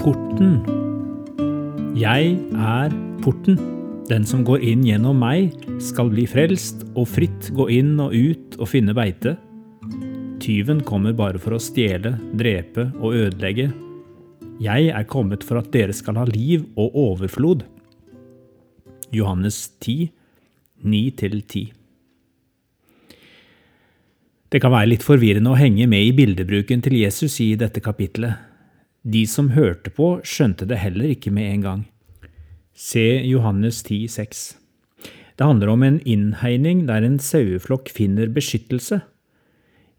Porten. Jeg er porten. Den som går inn gjennom meg, skal bli frelst og fritt gå inn og ut og finne beite. Tyven kommer bare for å stjele, drepe og ødelegge. Jeg er kommet for at dere skal ha liv og overflod. Johannes 10, 9-10 Det kan være litt forvirrende å henge med i bildebruken til Jesus i dette kapitlet. De som hørte på, skjønte det heller ikke med en gang. Se Johannes 10, 6. Det handler om en innhegning der en saueflokk finner beskyttelse.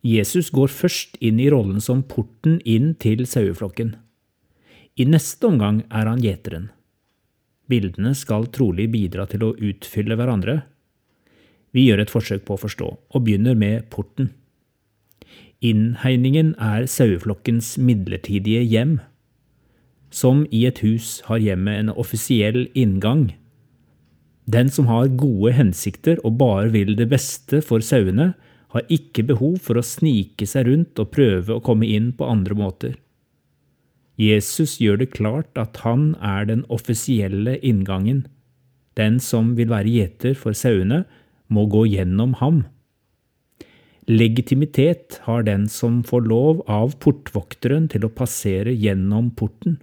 Jesus går først inn i rollen som porten inn til saueflokken. I neste omgang er han gjeteren. Bildene skal trolig bidra til å utfylle hverandre. Vi gjør et forsøk på å forstå, og begynner med porten. Innhegningen er saueflokkens midlertidige hjem. Som i et hus har hjemmet en offisiell inngang. Den som har gode hensikter og bare vil det beste for sauene, har ikke behov for å snike seg rundt og prøve å komme inn på andre måter. Jesus gjør det klart at han er den offisielle inngangen. Den som vil være gjeter for sauene, må gå gjennom ham. Legitimitet har den som får lov av portvokteren til å passere gjennom porten.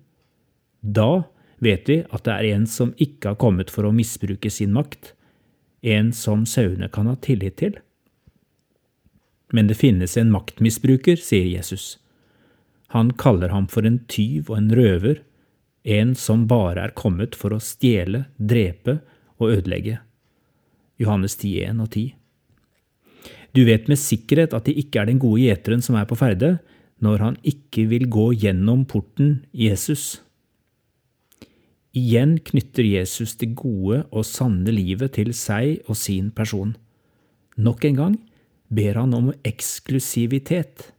Da vet vi at det er en som ikke har kommet for å misbruke sin makt, en som sauene kan ha tillit til. Men det finnes en maktmisbruker, sier Jesus. Han kaller ham for en tyv og en røver, en som bare er kommet for å stjele, drepe og ødelegge. Johannes 10, 1 og 10. Du vet med sikkerhet at det ikke er den gode gjeteren som er på ferde, når han ikke vil gå gjennom porten Jesus. Igjen knytter Jesus det gode og sanne livet til seg og sin person. Nok en gang ber han om eksklusivitet.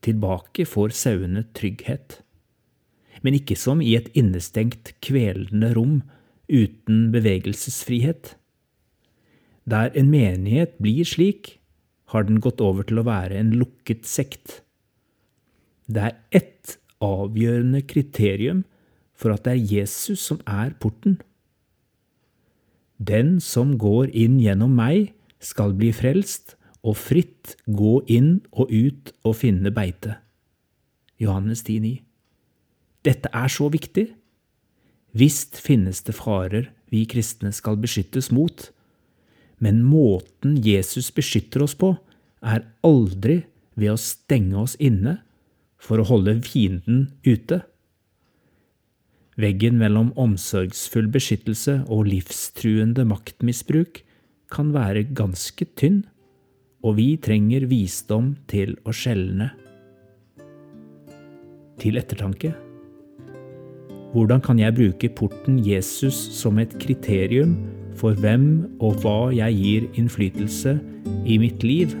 Tilbake får sauene trygghet. Men ikke som i et innestengt, kvelende rom uten bevegelsesfrihet. Der en menighet blir slik, har den gått over til å være en lukket sekt. Det er ett avgjørende kriterium for at det er Jesus som er porten. Den som går inn gjennom meg, skal bli frelst og fritt gå inn og ut og finne beite. Johannes 10,9. Dette er så viktig. Visst finnes det farer vi kristne skal beskyttes mot, men måten Jesus beskytter oss på, er aldri ved å stenge oss inne for å holde fienden ute. Veggen mellom omsorgsfull beskyttelse og livstruende maktmisbruk kan være ganske tynn og vi trenger visdom til å skjelne. Til ettertanke. Hvordan kan jeg bruke porten Jesus som et kriterium for hvem og hva jeg gir innflytelse i mitt liv?